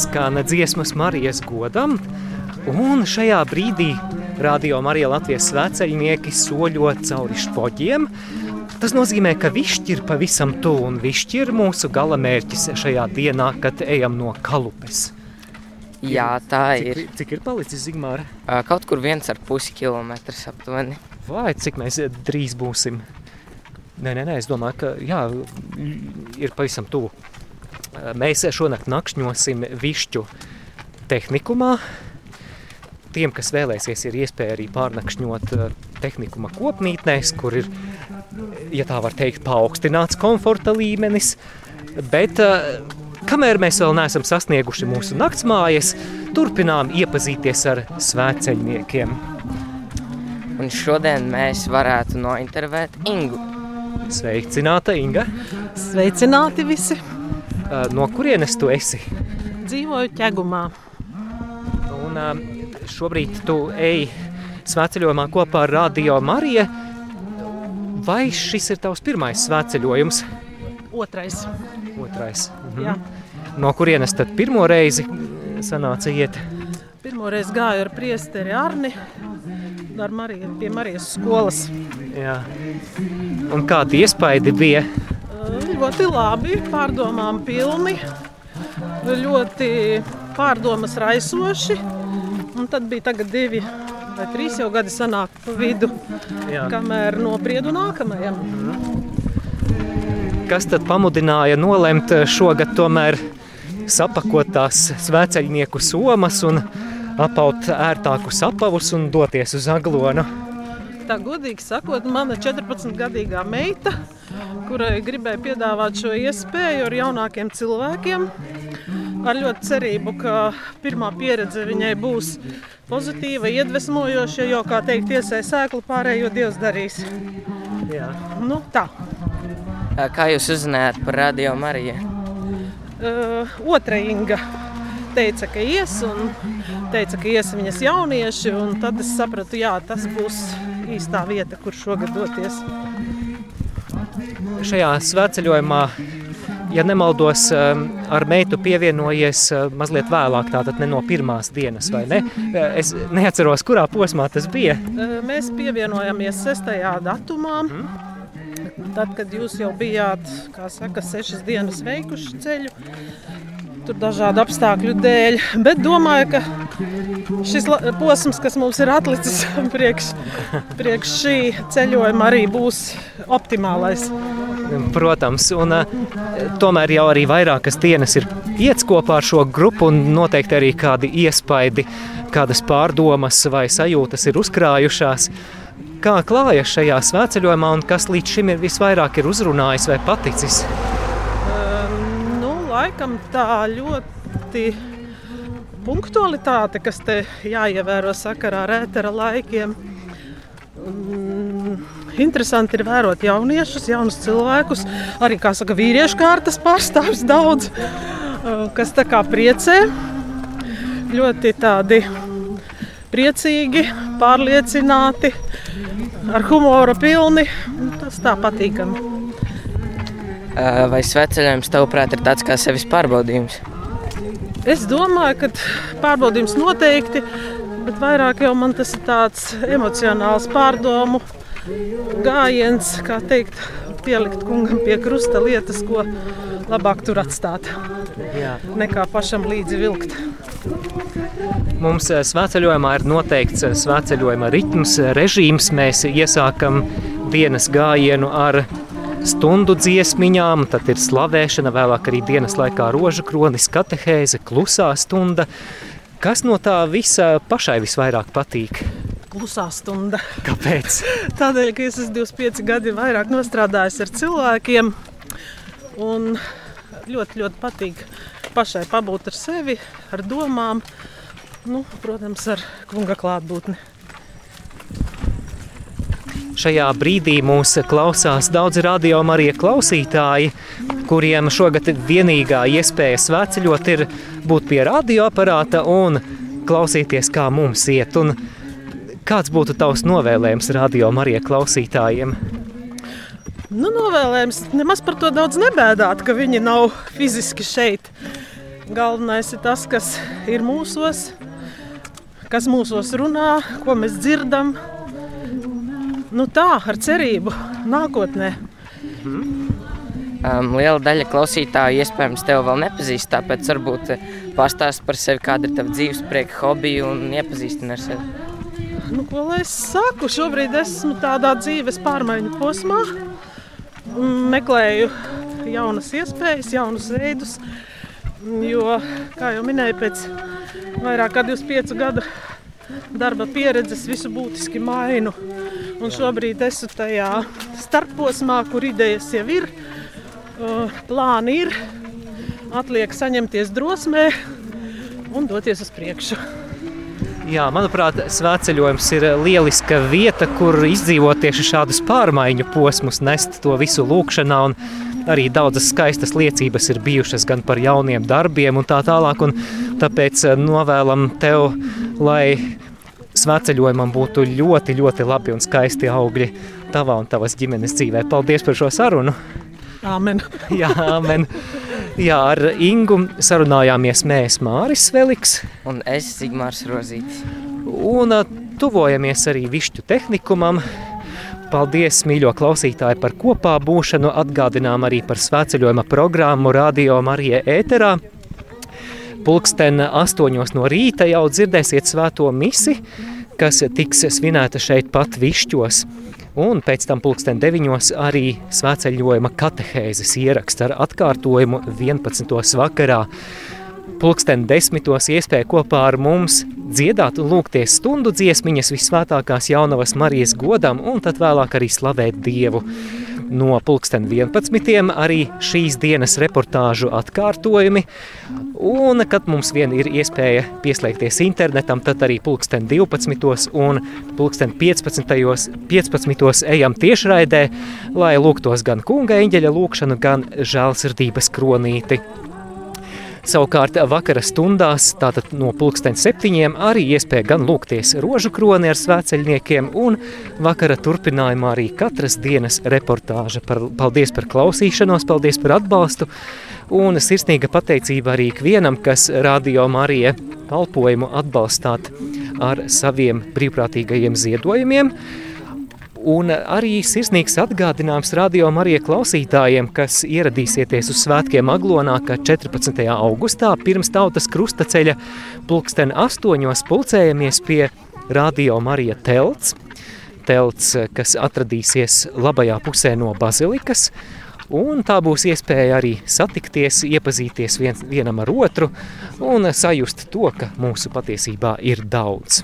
skan dziesmas Marijas godam, un šajā brīdī Radio Marija Latvijas sveceļnieki soļo cauri špoģiem. Tas nozīmē, ka višķi ir pavisam tuvu, un višķi ir mūsu gala mērķis šajā dienā, kad ejam no kalupes. Jā, tā Cik, ir. cik ir palicis, Zigmāra? Kaut kur viens ar pusi kilometrs aptuveni. Vai cik mēs drīz būsim? Nē, nē, nē, es domāju, ka jā, ir pavisam tuvu. Mēs šonakt nakšņosim višķu tehnikumā. Tiem, kas vēlēsies, ir iespēja arī pārnakšņot eh, tehnikuma kopmītnēs, kur ir, ja tā var teikt, paaugstināts komforta līmenis. Bet eh, kamēr mēs vēl neesam sasnieguši mūsu naktsmājas, turpinām iepazīties ar svētceļniekiem. Un šodien mēs varētu nointervēt Ingu. Sveicināta Inga! Sveicināti visi! Uh, No kurienes tu esi? Dzīvoju ķegumā. Un, uh, šobrīd tu ej svētceļojumā kopā ar Radio Mariju. Vai šis ir tavs pirmais svētceļojums? Otrais. Otrais. Mhm. Jā. No kurienes tad pirmo reizi sanāca iet? Pirmo reizi gāju ar priesteri Arni ar Mariju, pie Marijas skolas. Jā. Un kādi iespaidi bija? Ļoti labi, pārdomām pilni, ļoti pārdomas raisoši. Un tad bija tagad divi vai trīs jau gadi sanāk pa vidu, Jā. kamēr nopriedu nākamajam. Kas tad pamudināja nolemt šogad tomēr sapakot tās svētceļnieku somas un apaut ērtākus apavus un doties uz aglonu? Tā godīgi sakot, mana 14-gadīgā meita, kurai gribēja piedāvāt šo iespēju ar jaunākiem cilvēkiem, ar ļoti cerību, ka pirmā pieredze viņai būs pozitīva, iedvesmojoša, jo, kā teikt, tiesai sēklu pārējo Dievs darīs. Jā. Nu, tā. Kā jūs uzzinājāt par Radio Mariju? Uh, otra Inga teica, ka ies, un teica, ka ies viņas jaunieši, un tad es sapratu, jā, tas būs īstā vieta, kur šogad doties. Šajā svētceļojumā, ja nemaldos, ar meitu pievienojies mazliet vēlāk, tātad ne no pirmās dienas, vai ne? Es neatceros, kurā posmā tas bija. Mēs pievienojāmies 6. datumā. Tad, kad jūs jau bijāt, kā saka, sešas dienas veikuši ceļu, tur dažādu apstākļu dēļ. Bet domāju, ka šis posms, kas mums ir atlicis priekš, priekš šī ceļojuma, arī būs optimālais. Protams, un uh, tomēr jau arī vairākas dienas ir iets kopā ar šo grupu, un noteikti arī kādi iespaidi, kādas pārdomas vai sajūtas ir uzkrājušās. Kā klājas šajā svētceļojumā, un kas līdz šim ir visvairāk ir uzrunājis vai paticis? Nu, laikam tā ļoti punktualitāte, kas te jāievēro sakarā ar ētera laikiem. Mm, Interesanti ir vērot jauniešus, jaunus cilvēkus, arī saka, vīriešu kārtas pārstāvis daudz, uh, kas tā kā priecē. Ļoti tādi priecīgi, pārliecināti, ar humora pilni. Tas tā patīkami. Ā, Vai sveceļojums tavuprāt ir tāds kā sevis pārbaudījums? Es domāju, ka pārbaudījums noteikti, bet vairāk jau man tas ir tāds emocionāls pārdomu gājiens, kā teikt, pielikt kungam pie krusta lietas, ko labāk tur atstāt, Jā. nekā pašam līdzi vilkt. Mums eh, svētceļojumā ir noteikts eh, svētceļojuma ritms, eh, režīms. Mēs iesākam dienas gājienu ar stundu dziesmiņām, tad ir slavēšana, vēlāk arī dienas laikā rožu kronis, katehēze, klusā stunda. Kas no tā visa pašai visvairāk patīk? Klusā stunda. Kāpēc? Tādēļ, ka es esmu 25 gadi vairāk nostrādājis ar cilvēkiem. Un ļoti, ļoti patīk pašai pabūt ar sevi, ar domām, nu, protams, ar kunga klātbūtni. Šajā brīdī mūs klausās daudzi radio Marija klausītāji, kuriem šogad vienīgā iespēja svētceļot ir būt pie radioaparāta un klausīties, kā mums iet. Un kāds būtu tavs novēlējums radio Marija klausītājiem? Nu, novēlējums nemaz par to daudz nebēdāt, ka viņi nav fiziski šeit. Galvenais ir tas, kas ir mūsos, kas mūsos runā, ko mēs dzirdam. Nu tā, ar cerību nākotnē. Um, liela daļa klausītāju iespējams tevi vēl nepazīst, tāpēc varbūt eh, pastāst par sevi, kāda ir tava dzīves prieka, hobija un iepazīstina ar sevi. Nu, ko lai es saku? Šobrīd esmu tādā dzīves pārmaiņu posmā. Meklēju jaunas iespējas, jaunus veidus. Jo, kā jau minēju, pēc vairāk kā 25 gadu darba pieredzes visu būtiski mainu. Un šobrīd esmu tajā starposmā, kur idejas jau ir, plāni ir. Atliek saņemties drosmē un doties uz priekšu. Jā, manuprāt, svētceļojums ir lieliska vieta, kur izdzīvot tieši šādus pārmaiņu posmus, nest to visu lūkšanā. Arī daudzas skaistas liecības ir bijušas gan par jauniem darbiem un tā tālāk. Un tāpēc novēlam tev, lai svētceļojumam būtu ļoti, ļoti labi un skaisti augļi tavā un tavas ģimenes dzīvē. Paldies par šo sarunu! Amen! Jā, amen! Jā, ar Ingu sarunājāmies mēs Māris Veliks. Un es Zigmārs Rozītis. Un tuvojamies arī višķu tehnikumam. Paldies, mīļo klausītāji, par kopā būšanu. Atgādinām arī par svētceļojuma programmu Radio Marija ēterā. Pulksten astoņos no rīta jau dzirdēsiet svēto misi, kas tiks svinēta šeit pat višķos. Un pēc tam pulksten deviņos arī svētceļojuma katehēzes ieraksts ar atkārtojumu 11. vakarā. Pulksten desmitos iespēja kopā ar mums dziedāt un lūgties stundu dziesmiņas visvētākās jaunavas Marijas godam un tad vēlāk arī slavēt Dievu. No pulksten 11. arī šīs dienas reportāžu atkārtojumi, un kad mums vien ir iespēja pieslēgties internetam, tad arī pulksten 12. un pulksten 15. 15. ejam tiešraidē, lai lūgtos gan kunga eņģeļa lūkšanu, gan žēlsirdības kronīti. Savukārt vakara stundās, tātad no pulksten septiņiem, arī iespēja gan lūgties rožu kroni ar svēceļniekiem un vakara turpinājumā arī katras dienas reportāža. Par, paldies par klausīšanos, paldies par atbalstu un sirsnīga pateicība arī ikvienam, kas radio Marija kalpojumu atbalstāt ar saviem brīvprātīgajiem ziedojumiem. Un arī sirsnīgs atgādinājums radio Marija klausītājiem, kas ieradīsieties uz svētkiem Aglonā, ka 14. augustā pirms tautas krustaceļa pulksten astoņos pulcējamies pie radio Marija telts. Telts, kas atradīsies labajā pusē no bazilikas, un tā būs iespēja arī satikties, iepazīties vien, vienam ar otru un sajust to, ka mūsu patiesībā ir daudz.